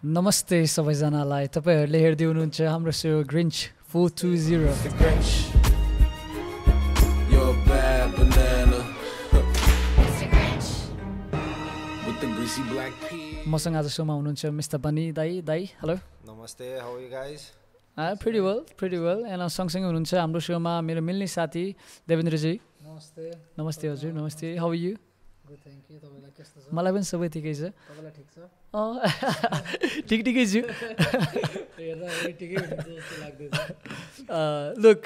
नमस्ते सबैजनालाई। तपाईँहरूले हेर्दै हुनुहुन्छ हाम्रो show Grinch four two zero. मसँग आज सोमा हुनुहुन्छ मिस्टर बनी दाई। दाई हेलो नमस्ते how you guys pretty well pretty well and सँगसँगै हुनुहुन्छ हाम्रो सोमा मेरो मिल्ने साथी देवेन्द्रजी। नमस्ते। नमस्ते हजुर नमस्ते। हाउ यु मलाई पनि सबै ठिकै छ। ठिक ठिक छु लुक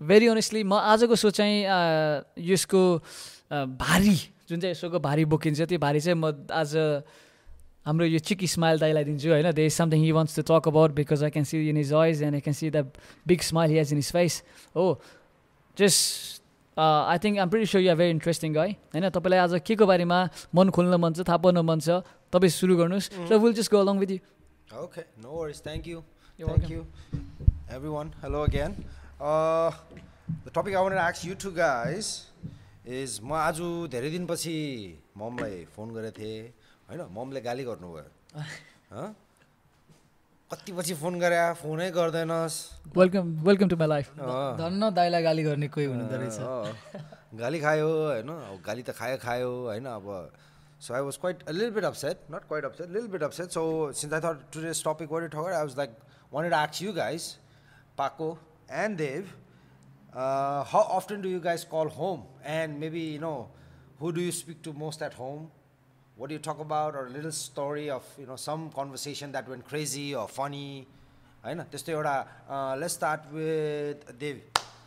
भेरी अनेस्टली म आजको सो चाहिँ यसको भारी जुन चाहिँ यसोको भारी बोकिन्छ त्यो भारी चाहिँ म आज हाम्रो यो चिकी स्माइल दाइलाई दिन्छु होइन? There is something he wants to talk about because I can see in his eyes and I can see the big smile he has in his face हो just I think um pretty so you are very interesting है होइन तपाईँलाई आज के को बारेमा मन खोल्न मन छ थाहा पाउन मन छ तपाईँ सुरु गर्नुहोस् र will just go along with you okay no worries thank you thank you everyone hello again the topic I want x you two guys is म आज धेरै दिनपछि ममलाई फोन गरेको थिएँ। होइन ममले गाली गर्नुभयो? कति पछि फोन गरे फोनै गर्दैनस्। Welcome welcome to my life. धन्न दाइलाई गाली गर्ने कोही हुनुहुँदो रहेछ। गाली खायो होइन? अब गाली त खायो खायो होइन? अब so I was quite lil bit upset not quite upset lil bit upset so since I thought today's topic were together I was like wanted आक्स you guys पाको and Dev how often do you guys call home and maybe you know who do you speak to most at home what do you talk about? Or a little story of you know some conversation that went crazy or funny. होइन त्यस्तो एउटा let's start with Dev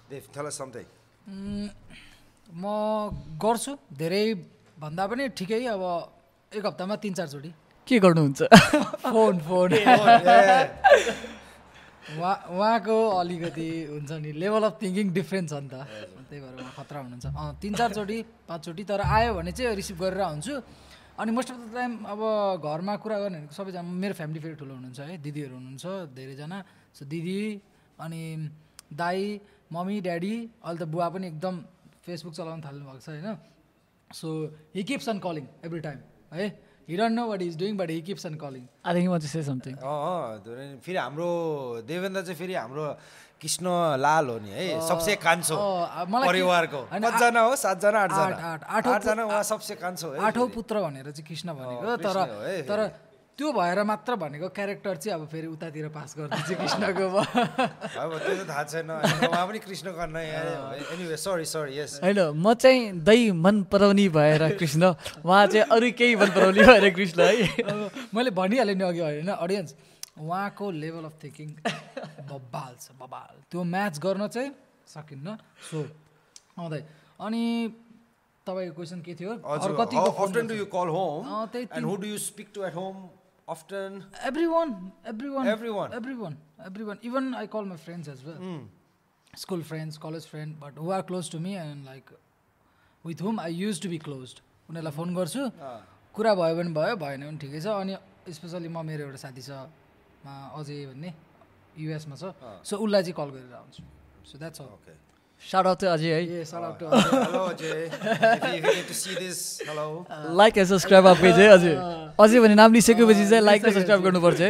Dev tell us something म गर्छु धेरै भन्दा पनि ठिकै अब एक हप्तामा तिन चारचोटि के गर्नुहुन्छ फोन फोन उहाँ उहाँको अलिकति हुन्छ नि लेभल अफ थिङ्किङ डिफ्रेन्ट छ नि त त्यही भएर उहाँ खतरा हुनुहुन्छ अँ तिन चारचोटि पाँचचोटि तर आयो भने चाहिँ रिसिभ गरेर हुन्छु अनि मोस्ट अफ द टाइम अब घरमा कुरा गर्ने भनेको सबैजना मेरो फ्यामिली फेरि ठुलो हुनुहुन्छ है दिदीहरू हुनुहुन्छ धेरैजना। सो दिदी अनि दाई मम्मी ड्याडी अहिले त बुवा पनि एकदम फेसबुक चलाउनु थाल्नु भएको छ होइन। So he keeps on calling every time है। He don't know what is doing but he keeps on calling I think say something अँ फेरि हाम्रो देवेन्द्र चाहिँ फेरि हाम्रो कृष्ण लाल हो नि है? सबसे कान्छो परिवारको। कतिजना हो? सातजना आठजना। आठ, आठ, आठौँ आठजना उहाँ सबसे कान्छो है आठौँ। पुत्र भनेर चाहिँ कृष्ण भनेको तर तर त्यो भएर मात्र भनेको क्यारेक्टर चाहिँ अब फेरि उतातिर पास गरिदिन्छ कृष्णको भयो। अब त्यो त थाहा छैन उहाँ पनि Krishna anyway sorry sorry yes होइन म चाहिँ दही मन पराउने भएर कृष्ण उहाँ चाहिँ अरू केही मन पराउने भएर कृष्ण है। अब मैले भनिहालेँ नि अघि होइन अडियन्स उहाँको लेभल अफ थिङ्किङ बब्बाल छ बब्बाल त्यो म्याच गर्न चाहिँ सकिन्न। सो आउँदै। अनि तपाईँको क्वेसन के थियो? हजुर कतिको often do you call home अँ, त्यही and who do you speak to at home often everyone everyone Everyone. Everyone everyone even I call my friends as well school friends college friend but who are close to me and like with whom I use to be close उनीहरूलाई phone गर्छु। कुरा भयो भने भयो भएन भने ठिकै छ। अनि स्पेसली म मेरो एउटा साथी छ। अजय भन्ने युएसमा छ। सो उसलाई चाहिँ कल गरेर आउँछु। सो द्याट्स अल ओके है if you to see this hello. भने नाम लिइसकेपछि चाहिँ लाइक र सब्सक्राइब गर्नुपर्छ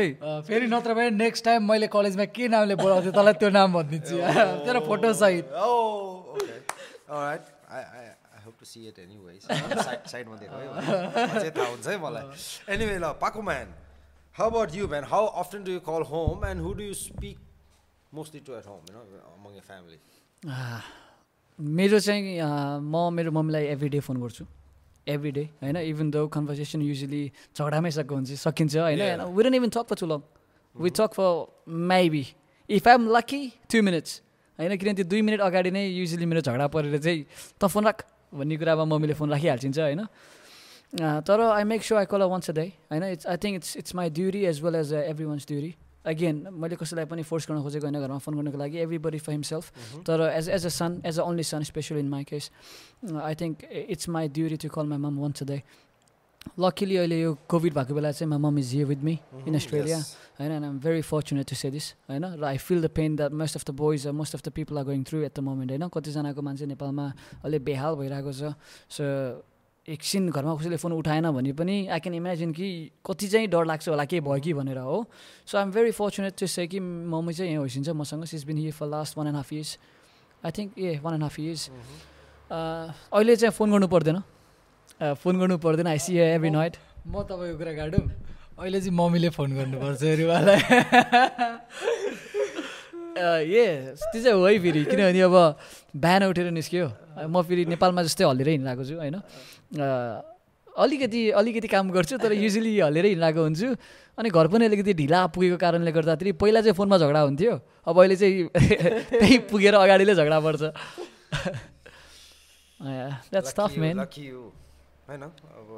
फेरि नत्र भने नेक्स्ट टाइम मैले कलेजमा के नामले बोलाउँथेँ तँलाई त्यो नाम भनिदिन्छु। तेरो फोटो सहित Oh, okay. All right. I, I, I hope to see it anyways. side, side मा दिएको है अझै थाहा हुन्छ है मलाई। एनिवे ल Pako man how about you man how often do you call home and who do you speak mostly to at home you know among your family ah, मेरो चाहिँ अँ, म मेरो मम्मीलाई एभ्री डे फोन गर्छु। Every day होइन? Even though conversation usually झगडामै सक हुन्छ सकिन्छ होइन? We don't even talk for too long we talk for maybe if I am lucky two minutes होइन? किनभने त्यो दुई मिनट अगाडि नै युजली मेरो झगडा परेर चाहिँ त फोन राख भन्ने कुरामा मम्मीले फोन राखिहाल्छिन्छ होइन? तर I make so I call once a day होइन it's I think it's it's my duty as well as everyone's duty again मैले कसैलाई पनि फोर्स गर्न खोजेको होइन घरमा फोन गर्नको लागि एभ्री बडी फर हिमसेल्फ तर as as a son as a only son specially in my case I think it's my duty to call my mum once a day luckily अहिले यो covid भएको बेला चाहिँ my mum is here with me in Australia होइन and um very fortunate to say this होइन? र I feel the pain that most of the boys most of the people are going through at the moment होइन? कतिजनाको मान्छे नेपालमा अहिले बेहाल भइरहेको छ। सो एकछिन घरमा कसैले फोन उठाएन भने पनि आई क्यान इमेजिन कि कति चाहिँ डर लाग्छ होला के भयो कि भनेर हो। So I am very fortunate say कि मम्मी चाहिँ यहाँ होइसिन्छ मसँग। She's been here for last one and half years I think a one and half years अहिले चाहिँ फोन गर्नु पर्दैन। अ, फोन गर्नु पर्दैन आई सी एभ्री नाइट म तपाईँको कुरा काटौँ। अहिले चाहिँ मम्मीले फोन गर्नुपर्छ अरे उहाँलाई ए त्यो चाहिँ हो है फेरि। किनभने अब बिहान उठेर निस्क्यो। म फेरि नेपालमा जस्तै हल्लिएर हिँडिरहेको छु होइन? अलिकति अलिकति काम गर्छु तर युजली हल्लिएर हिँडिरहेको हुन्छु। अनि घर पनि अलिकति ढिला पुगेको कारणले गर्दाखेरि पहिला चाहिँ फोनमा झगडा हुन्थ्यो। अब अहिले चाहिँ त्यही पुगेर अगाडिले झगडा पर्छ that's tough man lucky you होइन? अब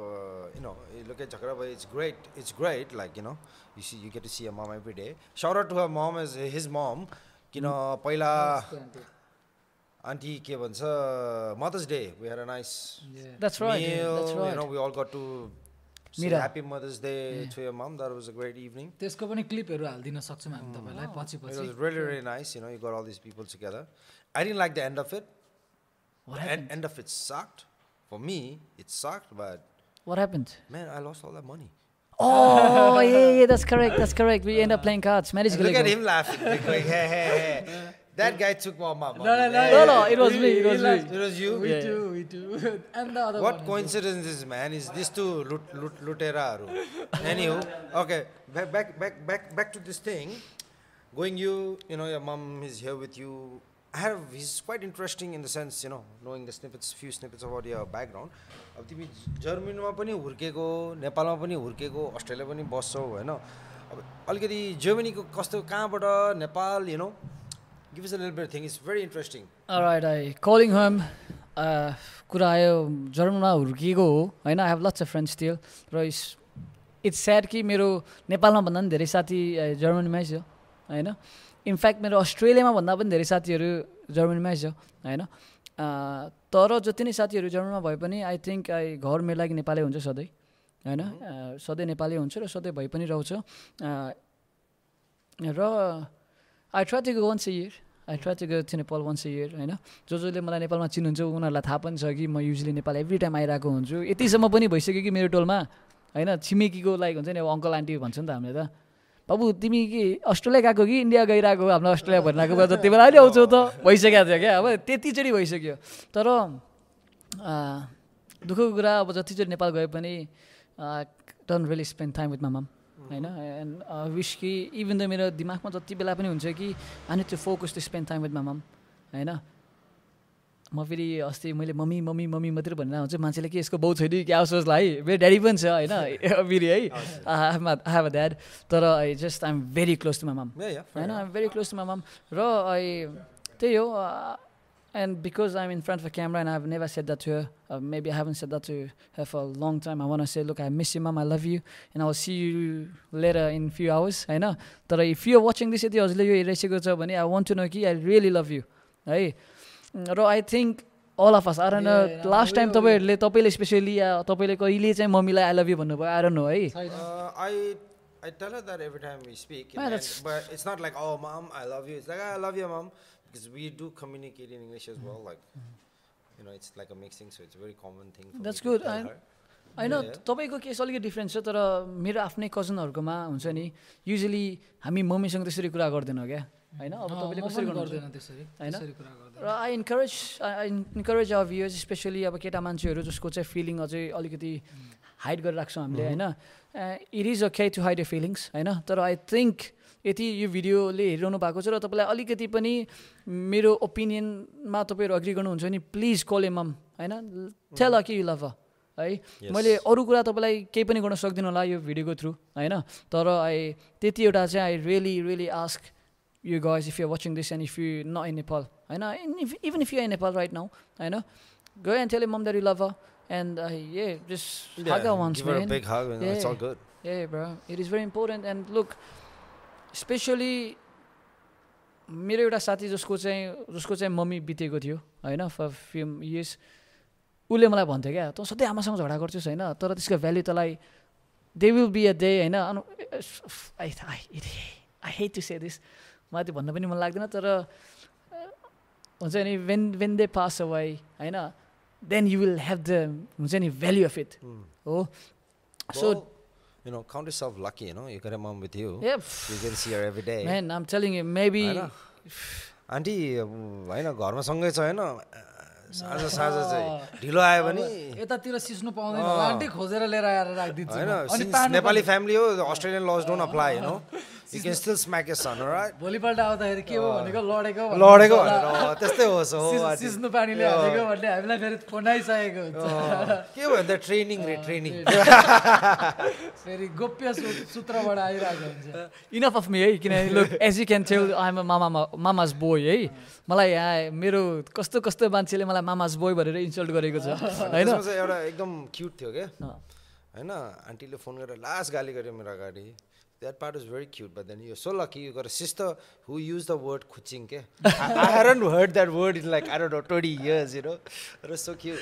यु नो at झगडा भयो it's great it's great like you know you see you get to see a mum every day shout to a mum is his mum किन hmm. पहिला aunty के भन्छ Mother's Day were nice that's right that's right no we all got to Mira happy Mother's Day to your mum that was a great evening त्यसको पनि क्लिपहरु हालदिन सक्छु हामी तपाईलाई पछि पछि it was really really nice you know you got all this people together I didn't like the end of it what happened end of it sucked for me it sucked but what happened man I lost all the money Oh, yeah, yeah, that's correct. That's correct. We end up playing cards. Marriage Look at him laughing. Like, like, hey, hey, hey. That guy took my money. No, no, no, Hey, No, no, it was me. It was me. It was you? We Yeah. too, we too. And the other What one. coincidence is, man? Is these two lut, lut, luteraru? Anywho, okay, back, back, back, back, back to this thing. Going you, you know, your mom is here with you. Have, he's quite interesting in the sense, you know, knowing the snippets, few snippets about your background. अब तिमी जर्मनीमा पनि हुर्केको नेपालमा पनि हुर्केको Australia पनि बस्छौ होइन अब अलिकति जर्मनीको कस्तो कहाँबाट Nepal you know give is a little thing is very interesting I calling home. Uh, कुरा आयो जर्मनमा हुर्किएको हो होइन I have lots of friends still र इट्स इट्स स्याड कि मेरो नेपालमा भन्दा पनि धेरै साथी uh, जर्मनीमै छ होइन इनफ्याक्ट मेरो अस्ट्रेलियामा भन्दा पनि धेरै साथीहरू जर्मनीमै छ होइन तर जति नै साथीहरू जर्मनमा भए पनि आई थिङ्क आई घर मेरो लागि नेपालै हुन्छ सधैँ होइन सधैँ नेपाली हुन्छ र सधैँ भइ पनि रहन्छ र I try to go once year I try to go to Nepal once year होइन जो जसले मलाई नेपालमा चिन्नुहुन्छ उनीहरूलाई थाहा पनि छ कि म युजली नेपाल एभ्री टाइम आइरहेको हुन्छु। यतिसम्म पनि भइसक्यो कि मेरो टोलमा होइन छिमेकीको लाइक हुन्छ नि अब अङ्कल आन्टी भन्छ नि त हामीले त। बाबु तिमी कि अस्ट्रेलिया गएको कि इन्डिया गइरहेको हाम्रो अस्ट्रेलिया भनिरहेको भए जति बेला अहिले आउँछौ त। भइसकेको थियो क्या। अब त्यतिचोटि भइसक्यो। तर दुःखको कुरा अब जतिचोटि नेपाल गए पनि don't really spend time with mum होइन? एन्ड विस कि इभन द मेरो दिमागमा जति बेला पनि हुन्छ कि I need to focus to spend time with mum होइन? म फेरि अस्ति मैले मम्मी मम्मी मम्मी मात्रै भनेर हुन्छ मान्छेले के यसको बाउ छोरी क्या सोच है मेरो ड्याडी पनि छ होइन? फेरि है। I have a dad. तर I just I'm very close to mum. होइन? आइम भेरी क्लोज टु माम। र आई त्यही हो and because I'm in front of camera and I never set that to maybe I haven't set that to have a long time I want say look I miss you mum I love you and I see you लेर in few hours होइन? तर if you watching this यदि हजुरले यो हेरिरहेको छ भने I want to know कि आई रियली लभ यु है? र I think all of us are Yeah, yeah, last time तपाईँहरूले तपाईँले स्पेसली तपाईँले कहिले चाहिँ मम्मीलाई आई लभ यु भन्नुभयो आएर नो है Uh, I I tell her that every time we speak, Yeah, and- but it's not like oh mom I love you. It's like I love you mom because we do communicate in English as well. Like you know, it's like a mixing, so it's a very common thing. For That's me good, To tell and- her. होइन. तपाईँको case अलिकति difference छ तर मेरो आफ्नै कजनहरूकोमा हुन्छ नि usually हामी मम्मीसँग त्यसरी कुरा गर्दैनौँ क्या होइन? अब तपाईँले कसरी गर्दैन त्यसरी होइन? त्यसरी कुरा गर्दैन। र I encourage I encourage of views specially अब केटा मान्छेहरू जसको चाहिँ फिलिङ अझै अलिकति हाइड गरेर राख्छौँ हामीले होइन? It is okay to hide your feelings होइन? तर आई थिङ्क यति यो भिडियोले हेरिरहनु भएको छ र तपाईँलाई अलिकति पनि मेरो ओपिनियनमा तपाईँहरू अग्री गर्नुहुन्छ नि प्लिज कल एम होइन? टेल कि यु लभ है? मैले अरू कुरा तपाईँलाई केही पनि गर्न सक्दिनँ होला यो भिडियोको थ्रु होइन? तर आई त्यति एउटा चाहिँ I really really ask you guys if you're watching this and if you're not in Nepal, I know, and if, even if you're in Nepal right now, I know, go and tell your mom that you love her, and uh, yeah, just hug her once, give her a man. big hug. You know, It's all Yeah. good. Yeah, bro, it is very important. And look, especially मेरो एउटा साथी जसको चाहिँ जसको चाहिँ mummy बितेको थियो होइन फर फ्यु इयर्स उसले मलाई भन्थ्यो क्या तँ सधैँ आमासँग झगडा गर्छस् होइन तर त्यसको भ्याल्यु तँलाई they will be a day होइन I I hate to say this मलाई त्यो भन्न पनि मन लाग्दैन तर हुन्छ नि when when they pass away होइन then you will have the हुन्छ नि भ्याल्यु अफ इट हो so you know, count yourself lucky, you know, you got a mom with you. Yeah. You can see her every day. I'm telling you maybe होइन? Aunty होइन घरमा सँगै छ होइन साँझ साँझ चाहिँ ढिलो आयो भने यतातिर सिस्नु पाउँदैन आन्टी खोजेर लिएर आएर राखिदिन्छु होइन नेपाली फ्यामिली हो अस्ट्रेलियन लज डोन्ट अप्लाई होइन you can still smack his son right भोलिपल्ट आउँदाखेरि के हो भनेको लडेको लडेको। भनेर त्यस्तै होस् हो। सिस्नु पानीले हालेको भन्ने हामीलाई फेरि फोनाइसकेको के भयो भने ट्रेनिङ रे ट्रेनिङ फेरि गोप्य सूत्रबाट आइरहेको हुन्छ। इनफ अफ मी है किनभने look as you can tell I'm mama mama's boy है मलाई यहाँ मेरो कस्तो कस्तो मान्छेले मलाई मामाज बोय भनेर इन्सल्ट गरेको छ होइन? एउटा एकदम क्युट थियो क्या। होइन आन्टीले फोन गरेर लास्ट गाली गर्यो मेरो अगाडि। That part is very cute but then you so lucky you got sister who uses the word खुचिङ के I heron heard that word in like I don't know twenty years you know so cute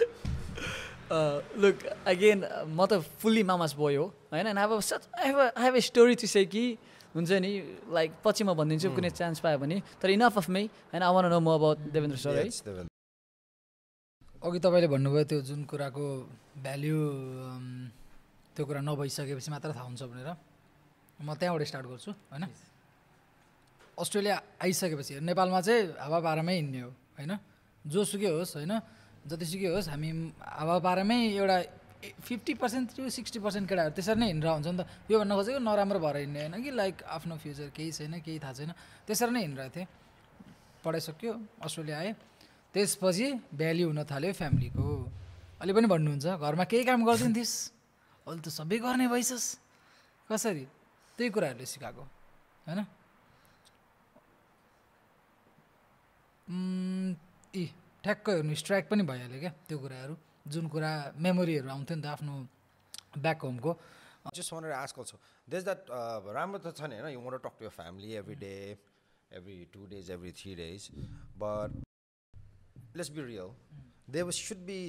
look again म त fully mama's boy हो होइन? And अब such I have I have a story to say कि हुन्छ नि like पछि म भनिदिन्छु कुनै चान्स पायो भने तर इनफ अफ मी होइन आई वान नो म अबाउट देवेन्द्र सर है. अघि तपाईँले भन्नुभयो त्यो जुन कुराको भ्याल्यु त्यो कुरा नभइसकेपछि मात्र थाहा हुन्छ भनेर म त्यहाँबाट स्टार्ट गर्छु होइन? अस्ट्रेलिया आइसकेपछि नेपालमा चाहिँ हावापारामै हिँड्ने हो होइन? जोसुकै होस् होइन? जतिसुकै होस् हामी हावापारामै एउटा fifty percent to sixty percent केटाहरू त्यसरी नै हिँडेर हुन्छ नि त। यो भन्न खोजेको नराम्रो भएर हिँड्ने होइन कि लाइक आफ्नो फ्युचर केही छैन केही थाहा छैन। त्यसरी नै हिँडिरहेको थिएँ। पढाइसक्यो अस्ट्रेलिया आएँ। त्यसपछि भ्याल्यु हुन थाल्यो फ्यामिलीको। अहिले पनि भन्नुहुन्छ घरमा केही काम गर्दैन थिइस् अहिले त सबै गर्ने भइसस् कसरी त्यही कुराहरूले सिकाएको होइन यी ठ्याक्क हेर्नु स्ट्राइक पनि भइहाल्यो क्या त्यो कुराहरू जुन कुरा मेमोरीहरू आउँथ्यो नि त आफ्नो ब्याक होमको to ask also there's that uh, राम्रो त छ नि होइन you want to talk to your family every day every two days every three days but let's be real there was, should be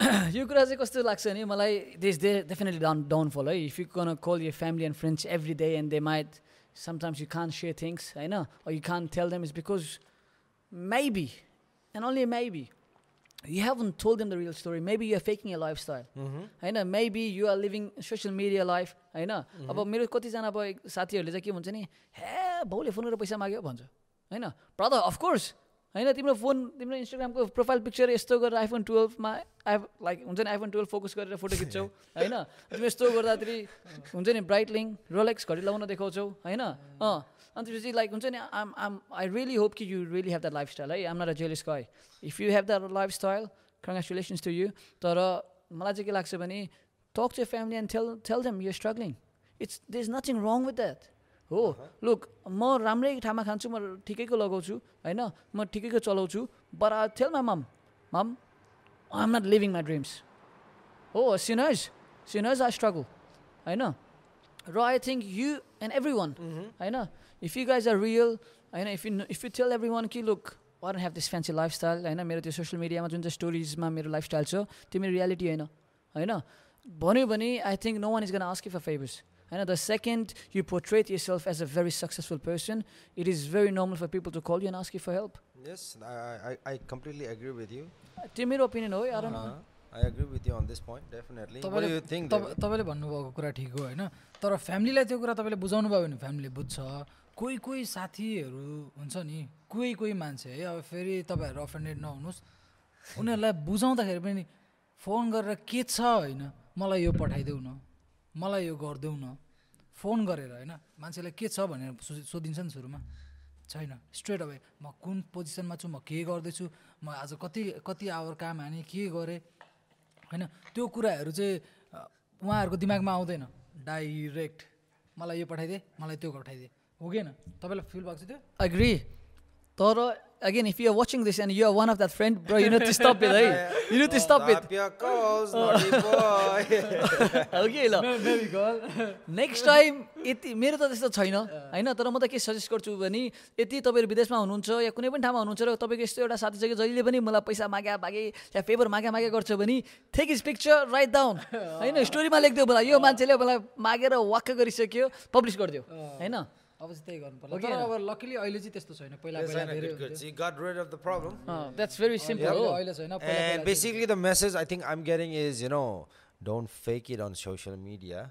यो कुरा चाहिँ कस्तो लाग्छ भने मलाई this they definitely down downfall है if you can call your family and friends every day and they might sometimes you can share things होइन you can tell them is because maybe and only maybe you haven't told them the real story. Maybe you're faking a lifestyle. होइन maybe you are living social media life होइन अब मेरो कतिजना अब साथीहरूले चाहिँ के भन्छ नि हे बाउले फोन गरेर पैसा माग्यो भन्छ। होइन ब्रदर अफकोर्स होइन तिम्रो फोन तिम्रो इन्स्टाग्रामको प्रोफाइल पिक्चर यस्तो गरेर आइफोन टुवेल्भमा आइ लाइक हुन्छ नि आइफोन टुवेल्भ फोकस गरेर फोटो खिच्छौ होइन? तिम्रो यस्तो गर्दाखेरि हुन्छ नि ब्राइटलिङ रोलेक्स घडी लगाउन देखाउँछौ होइन? अँ अनि त्यसपछि लाइक हुन्छ नि um um I really hope कि you really have that lifestyle है? I'm not a jealous guy if you have that lifestyle congratulations to you तर मलाई चाहिँ के लाग्छ भने talk to family and tell tell them you struggling it's they is nothing wrong with that हो। Look म राम्रै ठाउँमा खान्छु म ठिकैको लगाउँछु होइन? म ठिकैको चलाउँछु। Tell my mum mum I am not living my dreams हो सिनर्स सिनर्स आई स्ट्रगल होइन? र I think you and everyone होइन? If you guys are real होइन? If you if you tell everyone कि look I don't have this fancy lifestyle होइन? मेरो त्यो social मिडियामा जुन चाहिँ स्टोरिजमा मेरो लाइफस्टाइल छ त्यो मेरो रियालिटी होइन होइन? भन्यो भने I think no one is gonna ask for favours होइन the second you portrait yourself as a very successful person it is very normal for people to call you and ask for help Yes, I, I, I completely agree with you. त्यो मेरो opinion हो this point, definitely. What do you think? तपाईँ David? तपाईँले भन्नुभएको कुरा ठिक हो होइन? तर फ्यामिलीलाई त्यो कुरा तपाईँले बुझाउनु भयो भने फ्यामिलीले बुझ्छ। कोही कोही साथीहरू हुन्छ नि कोही कोही मान्छे है? अब फेरि तपाईँहरू अफेन्डेड नहुनुहोस्। उनीहरूलाई बुझाउँदाखेरि पनि फोन गरेर के छ होइन? मलाई यो पठाइदेऊ न। मलाई यो गरिदेऊ न। फोन गरेर होइन? मान्छेलाई के छ भनेर सोधिन्छ नि सुरुमा। छैन। स्ट्रेट अवे म कुन पोजिसनमा छु म के गर्दैछु म आज कति कति आवर काम हाने के गरेँ? होइन? त्यो कुराहरू चाहिँ उहाँहरूको दिमागमा आउँदैन। डाइरेक्ट मलाई यो पठाइदिए मलाई त्यो पठाइदिए हो कि होइन? तपाईँलाई फिल भएको छ त्यो? अग्री तर again, if you're watching this and you're one of that friend, bro, you need to stop it, hey. You need to stop it. कि ल. नेक्स्ट टाइम यति मेरो त त्यस्तो छैन। होइन तर म त के सजेस्ट गर्छु भने यति तपाईँहरू विदेशमा हुनुहुन्छ या कुनै पनि ठाउँमा हुनुहुन्छ र तपाईँको यस्तो एउटा साथी छ कि जहिले पनि मलाई पैसा माग्या मागे या फेभर माग्या माग्या गर्छ भने take his picture write down होइन स्टोरीमा लेखिदियो मलाई यो मान्छेले मलाई मागेर वाक्क गरिसक्यो पब्लिस गरिदियो होइन? अब चाहिँ त्यही गर्नु पर्ला तर अब लकिली अहिले चाहिँ त्यस्तो छैन पहिला पहिला धेरै good, good. हुन्थ्यो So you got rid of the problem. That's very simple अहिले हो अहिले छैन पहिला पहिला And basically, the message I think I'm getting is, you know, don't fake it on social media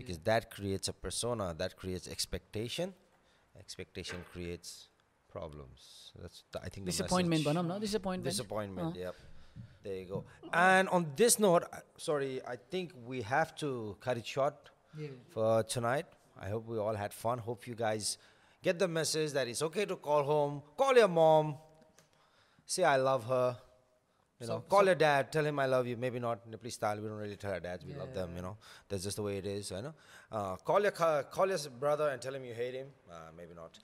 because that creates a persona, that creates expectation. Expectation creates problems. That's the, I think the disappointment message. भनौँ न disappointment Disappointment. Yep. There you go. And on this note, I- sorry, I think we have to cut it short Yeah. for tonight. I hope we all had fun. Hope you guys get the message that it's okay to call home, call your mom, say I love her. You know, call your dad, tell him I love you. Maybe not Nepali style. We don't really tell our dads we love them. You know, that's just the way it is. You know, uh, call your call your brother and tell him you hate him. Uh, maybe not.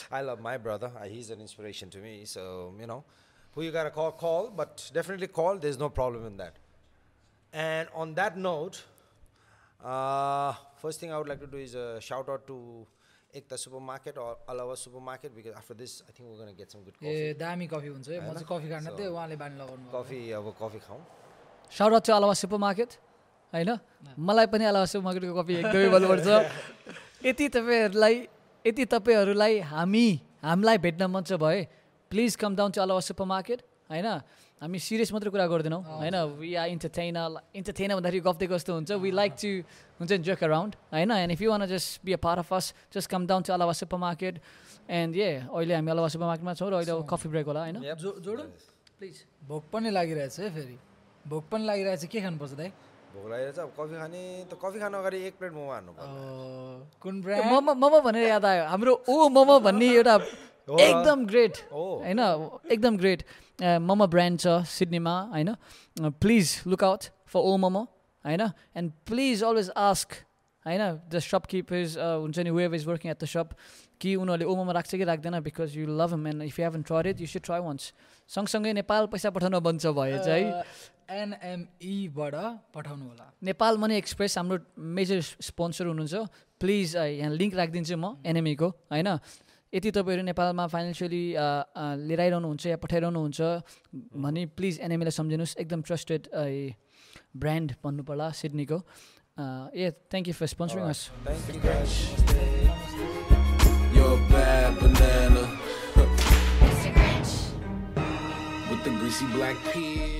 I love my brother. Uh, he's an inspiration to me. So you know, who you gotta call, call. But definitely call. There's no problem in that. And on that note, uh, first thing I would like to do is a shout out to Ekta Supermarket or Alawa Supermarket because after this, I think we're gonna get some good coffee. ए दामी coffee हुन्छ है। म चाहिँ coffee खान थिएँ उहाँले बानी लगाउनु। Coffee, अब coffee खाऊँ। साउट आउट चाहिँ अलावा सुपर मार्केट होइन मलाई पनि अलावा सुपर मार्केटको कपी एकदमै भन्नुपर्छ यति तपाईँहरूलाई यति तपाईँहरूलाई हामी हामीलाई भेट्न मन छ भए please come down to Alawa supermarket होइन? हामी सिरियस मात्रै कुरा गर्दैनौँ। होइन वी आर इन्टरटेनर इन्टरटेनर भन्दाखेरि गफ दिएको जस्तो हुन्छ? वी लाइक टु हुन्छ नि जोक अराउन्ड होइन? And if you want just be a part of us just come down to Alawa supermarket and a अहिले हामी अलावा सुपर मार्केटमा छौँ र अहिले कफी ब्रेक होला होइन? प्लिज भोक पनि लागिरहेछ है फेरि। भोक पनि लागिरहेछ के खानुपर्छ दाइ? भोक लागेर अब कफी खाने त कफी खानु अगाडि एक प्लेट मोमो हान्नु कुन ब्रान्ड मोमो मोमो भनेर याद आयो। हाम्रो ओ मोमो भन्ने एउटा एकदम ग्रेट ओ। होइन एकदम ग्रेट मोमो ब्रान्ड छ सिडनीमा होइन? Please look out for O momo होइन? एन्ड प्लिज अलवेज आस्क होइन? द सपकिपर्स हुन्छ नि whoever is working at the shop कि उनीहरूले ओ मोमो राख्छ कि राख्दैन because you love and if you haven try it you should try once सँगसँगै नेपाल पैसा पठाउन बन्छ भए चाहिँ एनएमईबाट पठाउनु होला नेपाल मनी एक्सप्रेस हाम्रो मेजर स्पोन्सर हुनुहुन्छ। प्लिज यहाँ लिङ्क राखिदिन्छु म एनएमईको होइन? यदि तपाईँहरू नेपालमा फाइनेन्सियली लिएर आइरहनुहुन्छ या पठाइरहनुहुन्छ भने प्लिज एनएमईलाई सम्झिनुहोस्। एकदम ट्रस्टेड ब्रान्ड भन्नु पर्ला सिडनीको। ए thank you for sponsoring us with the greasy black peel.